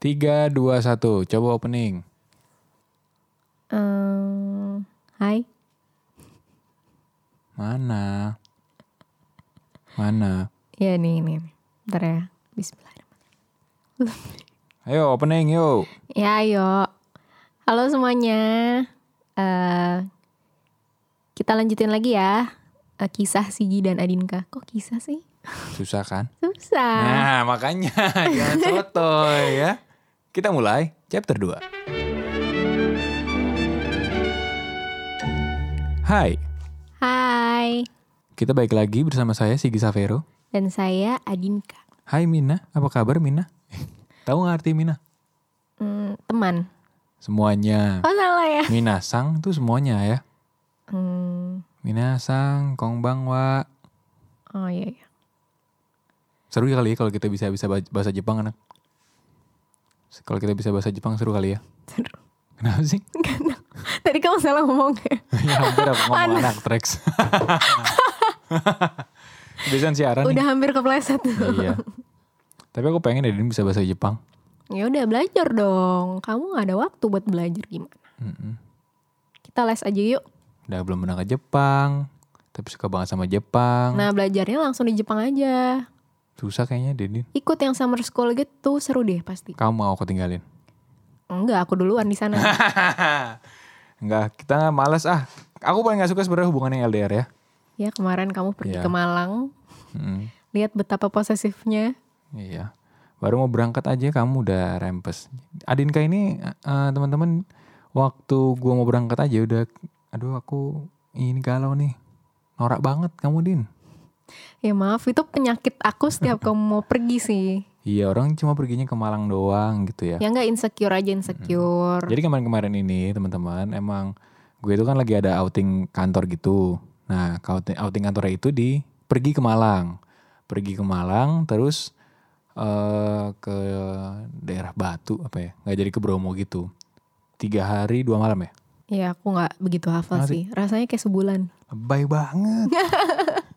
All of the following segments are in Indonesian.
Tiga, dua, satu. Coba opening. Eh, hai, Mana? Mana? ya nih nih, bentar ya. Bismillahirrahmanirrahim. Ayo opening yuk. Ya ayo, halo semuanya. Eh, kita lanjutin lagi ya. Eh, kisah Sigi dan Adinka. Kok kisah sih? Susah kan? Susah. Nah makanya jangan sotoy ya. Kita mulai chapter 2. Hai, Hai, kita balik lagi bersama saya Sigi Savero. dan saya Adinka. Hai Mina, apa kabar Mina? Tahu nggak arti Mina? Hmm, teman. Semuanya. Oh salah ya. Minasang tuh semuanya ya. Hmm, Minasang, kongbang wa. oh iya iya. Seru ya kali ya kalau kita bisa bisa bahasa Jepang anak. Kalau kita bisa bahasa Jepang seru kali ya. Seru. Kenapa sih? Tadi kamu salah ngomong ya. ya hampir aku ngomong anak Trex. Biasanya siaran nih. Udah hampir kepleset. Iya. Tapi aku pengen ya Din bisa bahasa Jepang. Ya udah belajar dong. Kamu nggak ada waktu buat belajar gimana? Mm-mm. Kita les aja yuk. Udah belum pernah ke Jepang. Tapi suka banget sama Jepang. Nah belajarnya langsung di Jepang aja. Susah kayaknya Din. Ikut yang summer school gitu seru deh pasti. Kamu mau aku tinggalin? Enggak, aku duluan di sana. Enggak, kita males ah. Aku paling gak suka sebenarnya hubungan yang LDR ya. ya kemarin kamu pergi Iya. ke Malang, Mm, lihat betapa posesifnya. iya. Baru mau berangkat aja kamu udah rempes. Adinka ini eh, teman-teman waktu gua mau berangkat aja udah aduh aku ini galau nih. Norak banget kamu Din. Ya maaf, itu penyakit aku setiap kamu mau pergi sih. Iya orang cuma perginya ke Malang doang gitu ya. Ya enggak insecure aja insecure. Jadi kemarin-kemarin ini teman-teman emang gue itu kan lagi ada outing kantor gitu. Nah outing, outing kantornya itu di pergi ke Malang, pergi ke Malang terus eh ke daerah Batu apa ya? Nggak jadi ke Bromo gitu. Tiga hari dua malam ya? Ya aku nggak begitu hafal Kenapa sih. Rasanya kayak sebulan. Lebay banget.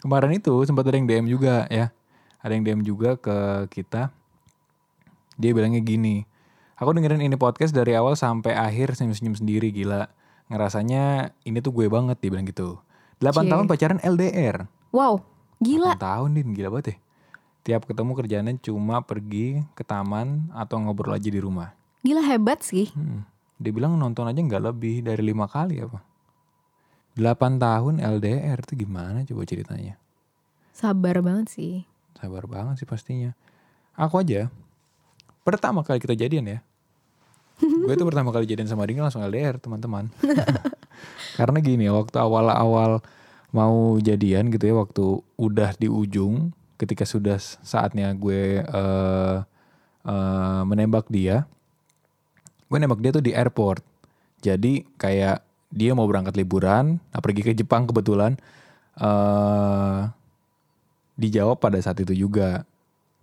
Kemarin itu sempat ada yang DM juga ya. Ada yang DM juga ke kita. Dia bilangnya gini. Aku dengerin ini podcast dari awal sampai akhir senyum-senyum sendiri gila. Ngerasanya ini tuh gue banget dia bilang gitu. 8 Cie. tahun pacaran LDR. Wow, gila. 8 tahun din gila banget ya. Tiap ketemu kerjaannya cuma pergi ke taman atau ngobrol aja di rumah. Gila hebat sih. Hmm. Dia bilang nonton aja nggak lebih dari lima kali apa. 8 tahun LDR tuh gimana coba ceritanya. Sabar banget sih. Sabar banget sih pastinya. Aku aja pertama kali kita jadian ya. gue tuh pertama kali jadian sama Dingin langsung LDR teman-teman. Karena gini waktu awal-awal mau jadian gitu ya waktu udah di ujung ketika sudah saatnya gue eh eh, menembak dia. Gue nembak dia tuh di airport. Jadi kayak dia mau berangkat liburan, nah pergi ke Jepang kebetulan. eh dijawab pada saat itu juga.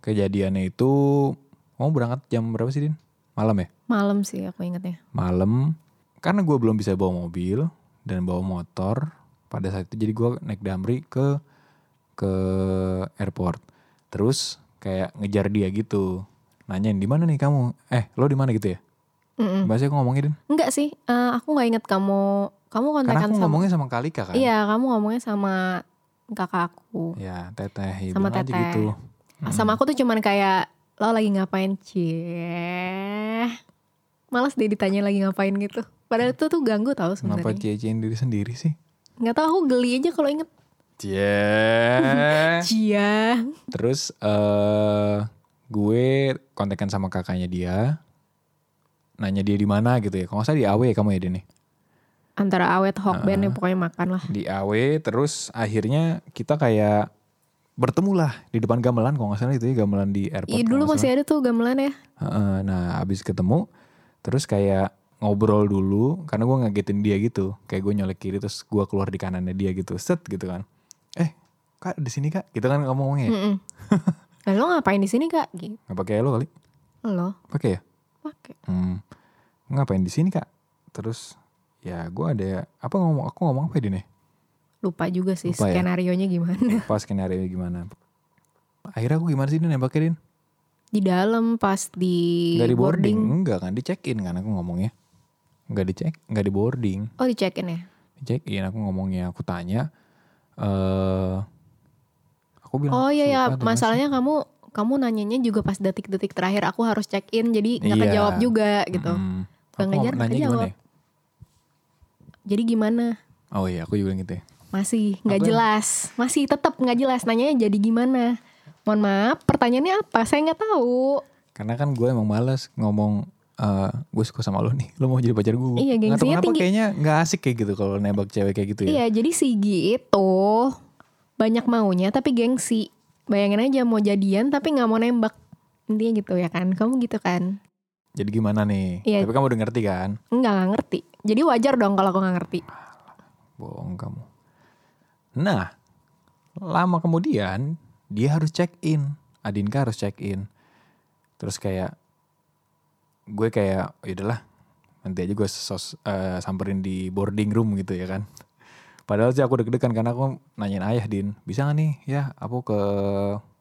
Kejadiannya itu mau berangkat jam berapa sih Din? Malam ya? Malam sih aku ingetnya. Malam. Karena gue belum bisa bawa mobil dan bawa motor pada saat itu jadi gue naik damri ke ke airport. Terus kayak ngejar dia gitu. Nanyain di mana nih kamu? Eh, lo di mana gitu ya? Mm-mm. Bahasa aku ngomongin Din. Enggak sih, eh, aku nggak inget kamu. Kamu Karena kontekan aku sama. ngomongnya sama Kalika kan. Iya, kamu ngomongnya sama kakak aku. Ya, teteh. Ya, Sama teteh. gitu. Sama aku tuh cuman kayak lo lagi ngapain cie. Males deh ditanya lagi ngapain gitu. Padahal itu tuh ganggu tau Kenapa sebenarnya. cie diri sendiri sih? Nggak tahu aku geli aja kalau inget. Cie. Cia. Terus eh gue kontekan sama kakaknya dia. Nanya dia di mana gitu ya. Kalau nggak salah di AW ya kamu ya Din nih. Antara awet hokben ya pokoknya makan lah. Di AW terus akhirnya kita kayak bertemu lah di depan gamelan kalau nggak salah itu ya gamelan di airport. Iya dulu masih ada tuh gamelan ya. Heeh, nah abis ketemu terus kayak ngobrol dulu karena gue ngagetin dia gitu kayak gue nyolek kiri terus gue keluar di kanannya dia gitu set gitu kan eh kak di sini kak gitu kan ngomongnya ya? Mm-mm. Lah lo ngapain di sini kak? Gitu. nggak pakai lo kali Lo pakai ya pakai. hmm, ngapain di sini kak terus ya gue ada apa ngomong aku ngomong apa ya ya? Lupa juga sih Lupa ya? skenario nya gimana. pas skenario gimana akhirnya aku gimana sih Din nembaknya Din Di dalam pas di, Nggak di boarding. Enggak kan, di check in kan aku ngomongnya. Enggak di check, enggak di boarding. Oh di check in ya? Di check in aku ngomongnya, aku tanya eh aku bilang Oh iya ya, "Suka atau nggak sih?" masalahnya kamu kamu nanyanya juga pas detik-detik terakhir aku harus check in jadi nggak Iya. kejawab juga gitu. Aku ngejar, nggak gimana jawab. ya? Jadi gimana? Oh iya, aku juga gitu ya. Masih nggak jelas, masih tetap nggak jelas. Nanyanya jadi gimana? Mohon maaf, pertanyaannya apa? Saya nggak tahu. Karena kan gue emang males ngomong eh gue suka sama lo nih, lo mau jadi pacar gue. Iya, gengsinya kenapa tinggi. kayaknya nggak asik kayak gitu kalau nembak cewek kayak gitu ya. Iya, jadi Sigi itu banyak maunya tapi gengsi. Bayangin aja mau jadian tapi nggak mau nembak. Intinya gitu ya kan? Kamu gitu kan? Jadi gimana nih? Iya. Tapi kamu udah ngerti kan? Enggak, nggak ngerti. Jadi wajar dong kalau aku nggak ngerti. Bohong kamu. Nah, lama kemudian dia harus check in. Adinka harus check in. Terus kayak gue kayak yaudahlah nanti aja gue sos, eh, samperin di boarding room gitu ya kan. Padahal sih aku deg-degan karena aku nanyain ayah Din, bisa gak nih ya aku ke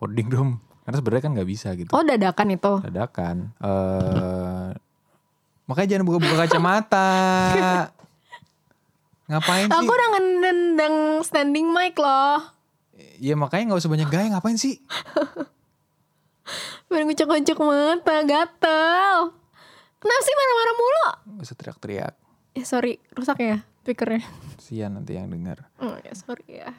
boarding room? Karena sebenarnya kan nggak bisa gitu. Oh dadakan itu. Dadakan. eh makanya jangan buka-buka kacamata. Ngapain sih? Aku udah ngendeng standing mic loh. Ya makanya nggak usah banyak gaya ngapain sih? Pengen ngucek-ngucek mata, gatel. Kenapa sih marah-marah mulu? Gak usah teriak-teriak. Eh sorry, rusak ya speakernya. Sian nanti yang dengar. Oh ya sorry ya.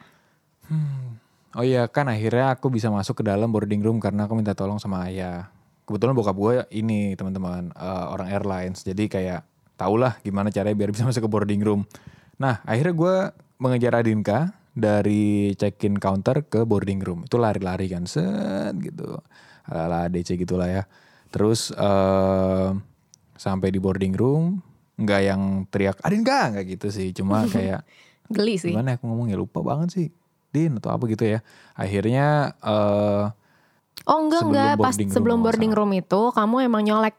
Oh iya kan akhirnya aku bisa masuk ke dalam boarding room karena aku minta tolong sama ayah. Kebetulan bokap gue ini teman-teman eh, orang airlines. Jadi kayak tahulah gimana caranya biar bisa masuk ke boarding room. Nah akhirnya gue mengejar Adinka dari check-in counter ke boarding room. Itu lari-lari kan set gitu. Ala DC gitulah ya. Terus eh sampai di boarding room nggak yang teriak Adinka nggak gitu sih. Cuma kayak Geli sih. gimana ya aku ngomongnya lupa banget sih Din atau apa gitu ya. Akhirnya eh Oh enggak enggak, pas room sebelum boarding room itu kamu emang nyolek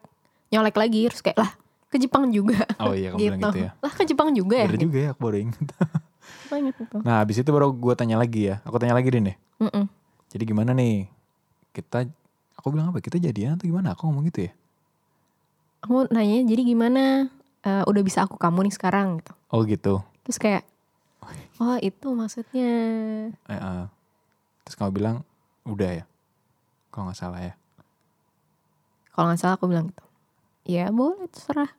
nyolek lagi terus kayak lah ke Jepang juga. oh iya kamu bilang gitu. ya. Lah ke Jepang juga ya. Bener juga ya aku baru itu. nah habis itu baru gue tanya lagi ya. Aku tanya lagi Din ya. Mm-mm. jadi gimana nih? Kita aku bilang apa? Kita jadian atau gimana? Aku ngomong gitu ya. Aku nanya jadi gimana Eh, udah bisa aku kamu nih sekarang gitu. oh gitu Terus kayak oh itu maksudnya. Eh, eh. terus kamu bilang udah ya kalau nggak salah ya Kalau nggak salah aku bilang gitu. Ya boleh terserah.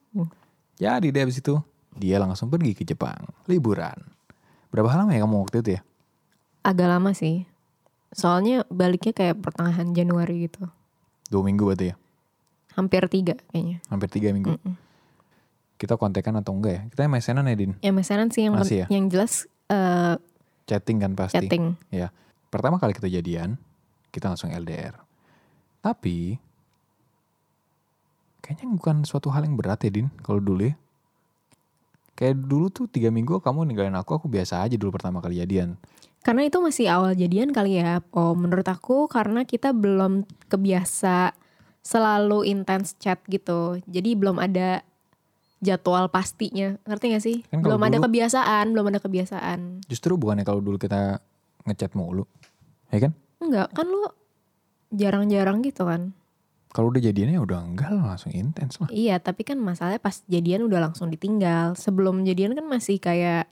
jadi deh habis itu dia langsung pergi ke Jepang liburan berapa lama ya kamu waktu itu ya Agak lama sih. Soalnya baliknya kayak pertengahan Januari gitu. dua minggu berarti ya Hampir tiga kayaknya. hampir tiga minggu Mm-mm. Kita kontekan atau enggak ya kita MSN-an ya Din Ya mesenan sih yang, Masih ya? yang jelas eh, chatting kan pasti chatting. Ya, pertama kali kita jadian, kita langsung LDR. Tapi, kayaknya bukan suatu hal yang berat ya, Din, kalau dulu ya. Kayak dulu tuh tiga minggu kamu ninggalin aku, aku biasa aja dulu pertama kali jadian. Karena itu masih awal jadian kali ya. Oh menurut aku karena kita belum kebiasa selalu intens chat gitu. Jadi belum ada jadwal pastinya. Ngerti gak sih? Kan belum ada dulu- kebiasaan, belum ada kebiasaan. Justru bukannya kalau dulu kita ngechat mulu, ya kan? Enggak, kan lu jarang-jarang gitu kan. Kalau udah jadiannya udah enggak lah, langsung intens lah. Iya, tapi kan masalahnya pas jadian udah langsung ditinggal. Sebelum jadian kan masih kayak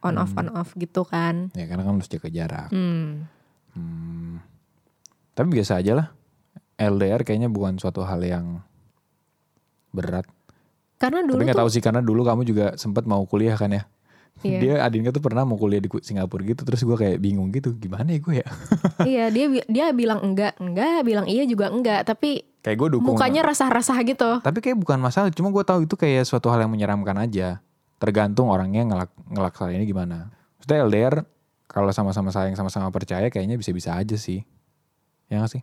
on off on off gitu kan. Ya karena kan harus jaga jarak. Hmm. Hmm. Tapi biasa aja lah. LDR kayaknya bukan suatu hal yang berat. Karena dulu Tapi nggak tuh tahu sih karena dulu kamu juga sempat mau kuliah kan ya. Iya. Dia Adinka tuh pernah mau kuliah di Singapura gitu terus gue kayak bingung gitu gimana ya gue ya. iya dia dia bilang enggak, enggak, bilang iya juga enggak, tapi kayak gue dukung. mukanya rasah-rasah gitu. Tapi kayak bukan masalah, cuma gue tahu itu kayak suatu hal yang menyeramkan aja. Tergantung orangnya ngelak ngelaksanainnya gimana. Maksudnya LDR kalau sama-sama sayang sama-sama percaya kayaknya bisa-bisa aja sih. Ya gak sih?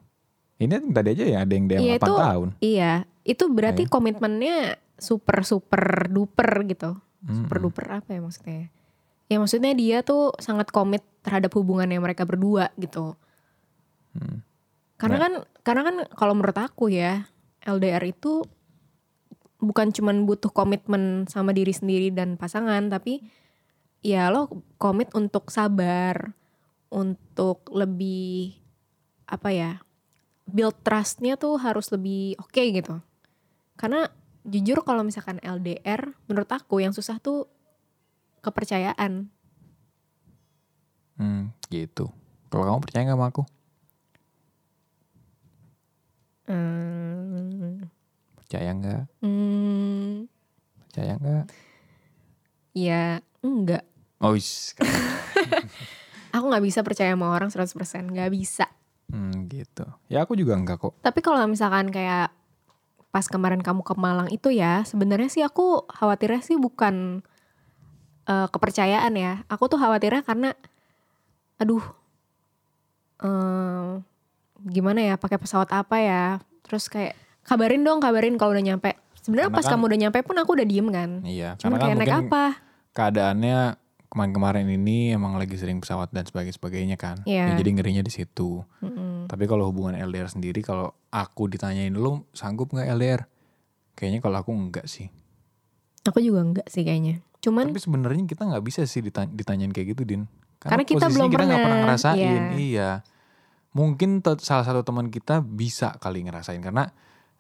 Ini tadi aja ya ada yang DM Iya, 8 itu- tahun. Iya, itu berarti Iya. komitmennya super super duper gitu. Mm-mm. Super duper apa ya maksudnya? Ya maksudnya dia tuh sangat komit terhadap hubungannya mereka berdua gitu. Hmm. Karena kan karena kan kalau menurut aku ya, LDR itu bukan cuman butuh komitmen sama diri sendiri dan pasangan, tapi ya lo komit untuk sabar, untuk lebih apa ya? build trustnya tuh harus lebih oke gitu. Karena jujur kalau misalkan LDR, menurut aku yang susah tuh kepercayaan. Hmm, gitu. Kalau kamu percaya gak sama aku? Hmm, Percaya nggak? hmm, Percaya nggak? ya enggak. Oh, is. Aku nggak bisa percaya sama orang 100%, nggak bisa. hmm, gitu. Ya aku juga enggak kok. Tapi kalau misalkan kayak pas kemarin kamu ke Malang itu ya, sebenarnya sih aku khawatirnya sih bukan eh, kepercayaan ya. Aku tuh khawatirnya karena, aduh, eh, gimana ya, pakai pesawat apa ya? Terus kayak kabarin dong, kabarin kalau udah nyampe. Sebenarnya pas kan- kamu udah nyampe pun aku udah diem kan. Iya, Cuma karena kan kayak naik mungkin apa? keadaannya kemarin-kemarin ini emang lagi sering pesawat dan sebagainya sebagainya kan. Iya. Ya, jadi ngerinya di situ. Tapi kalau hubungan LDR sendiri kalau aku ditanyain lu sanggup nggak LDR? Kayaknya kalau aku enggak sih. Aku juga enggak sih kayaknya. Cuman Tapi sebenarnya kita nggak bisa sih ditanya, ditanyain kayak gitu, Din. Karena kita posisinya belum kita pernah pernah, ngerasain. iya. Iya. Mungkin salah satu teman kita bisa kali ngerasain karena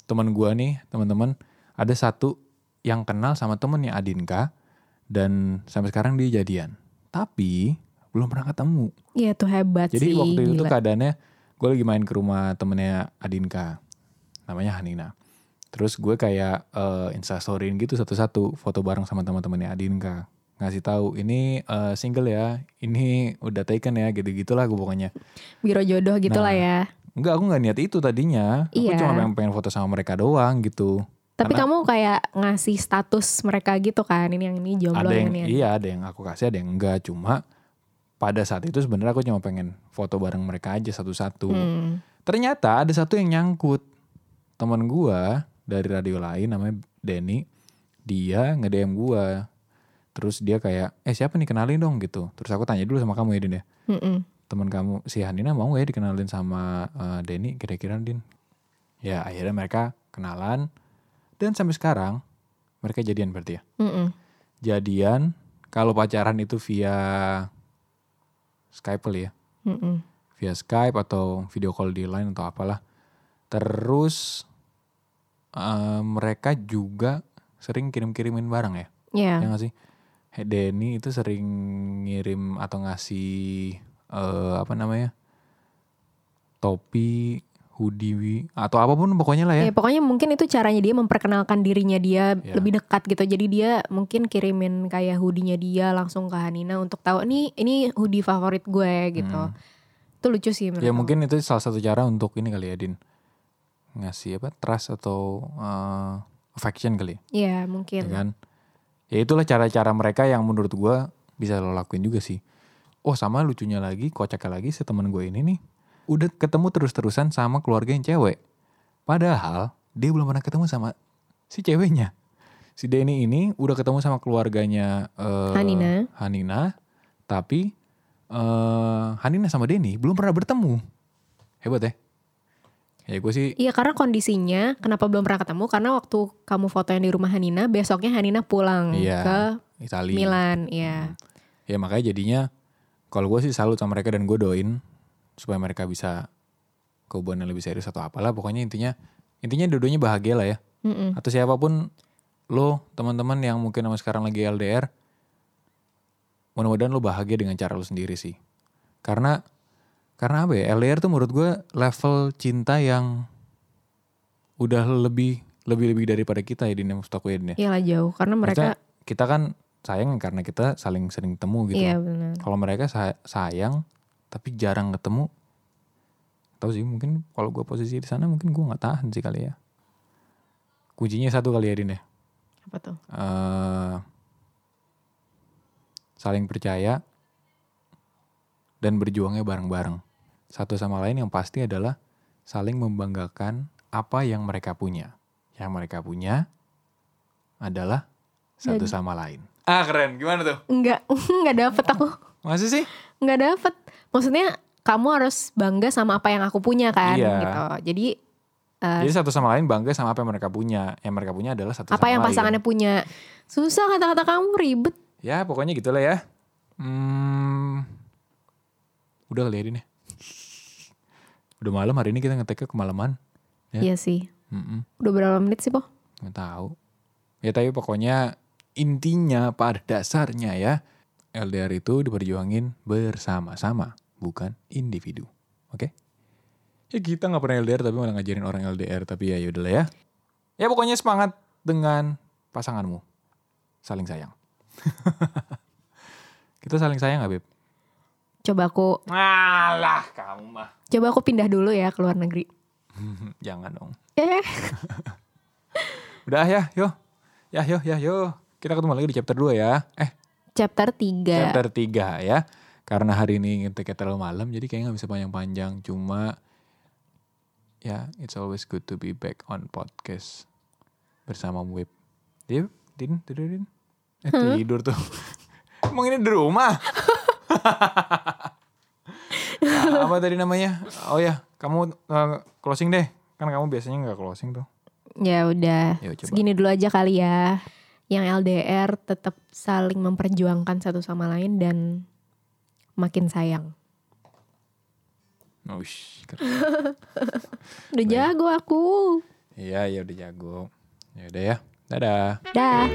teman gua nih, teman-teman, ada satu yang kenal sama temennya Adinka dan sampai sekarang dia jadian. Tapi belum pernah ketemu. ya tuh hebat Jadi sih. waktu itu tuh keadaannya gue lagi main ke rumah temennya Adinka. Namanya Hanina. Terus gue kayak eh, instastoryin gitu satu-satu foto bareng sama teman-temannya Adinka. Ngasih tahu ini eh, single ya, ini udah taken ya, gitu-gitulah gue pokoknya. Biro jodoh gitu lah Nah, ya. Enggak, aku nggak niat itu tadinya. Aku Iya. cuma pengen, pengen foto sama mereka doang gitu. Tapi Karena kamu kayak ngasih status mereka gitu kan, ini yang ini jomblo ada yang ini yang iya, ada yang aku kasih, ada yang enggak. Cuma pada saat itu sebenarnya aku cuma pengen foto bareng mereka aja satu-satu. Hmm. Ternyata ada satu yang nyangkut. Teman gua dari radio lain namanya Denny, dia nge-DM gua. Terus dia kayak, "Eh, siapa nih kenalin dong?" gitu. Terus aku tanya dulu sama kamu ya, Din ya. Mm-mm. Teman kamu si Hanina mau gak ya dikenalin sama eh, Denny kira-kira, Din? Ya, akhirnya mereka kenalan dan sampai sekarang mereka jadian berarti ya. Mm-mm. Jadian kalau pacaran itu via Skype kali ya Mm-mm. via Skype atau video call di line atau apalah. Terus eh, mereka juga sering kirim-kirimin barang ya, Ya, ya nggak sih? Denny itu sering ngirim atau ngasih eh, apa namanya topi, hoodie atau apa pun pokoknya lah ya. ya pokoknya mungkin itu caranya dia memperkenalkan dirinya dia Ya. lebih dekat gitu. Jadi dia mungkin kirimin kayak hoodie-nya dia langsung ke Hanina untuk tahu nih ini hoodie favorit gue gitu. Hmm. Itu lucu sih menurut Ya aku. mungkin itu salah satu cara untuk ini kali ya Din ngasih apa trust atau eh, affection kali. Iya, ya mungkin. kan ya itulah cara-cara mereka yang menurut gua bisa lo lakuin juga sih oh sama lucunya lagi kocaknya lagi si teman gue ini nih udah ketemu terus-terusan sama keluarga yang cewek. Padahal dia belum pernah ketemu sama si ceweknya. Si Denny ini udah ketemu sama keluarganya eh, Hanina. Hanina. Tapi eh Hanina sama Denny belum pernah bertemu. Hebat ya? Ya gue sih Iya karena kondisinya kenapa belum pernah ketemu? Karena waktu kamu foto yang di rumah Hanina besoknya Hanina pulang Iya, ke Itali. Milan ya. ya makanya jadinya kalau gue sih salut sama mereka dan gue doain supaya mereka bisa ke hubungan yang lebih serius atau apalah pokoknya intinya intinya dua-duanya bahagia lah ya Mm-mm. atau siapa pun lo teman-teman yang mungkin sama sekarang lagi LDR mudah-mudahan lo bahagia dengan cara lo sendiri sih karena karena apa ya LDR tuh menurut gue level cinta yang udah lebih lebih lebih daripada kita ya di aku ya ya. Iyalah jauh karena mereka Maksudnya kita kan sayang karena kita saling sering ketemu gitu iya benar. kalau mereka sa- sayang tapi jarang ketemu. Tahu sih mungkin kalau gue posisi di sana mungkin gue nggak tahan sih kali ya. Kuncinya satu kali ya Din ya? Apa tuh? Eh, saling percaya dan berjuangnya bareng-bareng. Satu sama lain yang pasti adalah saling membanggakan apa yang mereka punya. Yang mereka punya adalah satu Dan- sama lain ah keren gimana tuh Enggak, enggak dapet aku. masih sih Enggak dapet. Maksudnya kamu harus bangga sama apa yang aku punya kan Iya. gitu. Jadi eh, Jadi satu sama lain bangga sama apa yang mereka punya. Yang mereka punya adalah satu apa sama yang lain. pasangannya punya. Susah kata-kata kamu ribet. Ya pokoknya gitulah ya. Hmm, udah kali ya Din ya? Udah malam hari ini kita ngeteknya kemalaman. Ya. Iya sih. Mm-mm. Udah berapa menit sih, Po? Nggak tahu. Ya tapi pokoknya intinya pada dasarnya ya LDR itu diperjuangin bersama-sama, bukan individu. Oke? Ya kita nggak pernah LDR tapi malah ngajarin orang LDR tapi ya yaudahlah ya. Ya pokoknya semangat dengan pasanganmu. Saling sayang. kita saling sayang gak Beb? Coba aku Alah kamu mah. coba aku pindah dulu ya ke luar negeri. Jangan dong. Eh, Udah ya, yo. Ya, yo, ya, yo. Kita ketemu lagi di chapter 2 ya. Eh, chapter 3. chapter 3 ya. Karena hari ini ngeteknya terlalu malam, jadi kayaknya gak bisa panjang-panjang. Cuma, ya, it's always good to be back on podcast bersama Web. Dia, Din, tidur, Din. Eh, tidur tuh. Emang ini di rumah? Nah, apa tadi namanya? Oh ya, kamu uh, closing deh. Kan kamu biasanya nggak closing tuh. Ya udah, segini dulu aja kali ya. Yang LDR tetap saling memperjuangkan satu sama lain dan makin sayang. Ush, keren. Udah jago aku. Iya, ya udah jago. Ya udah ya. Dadah. Dah.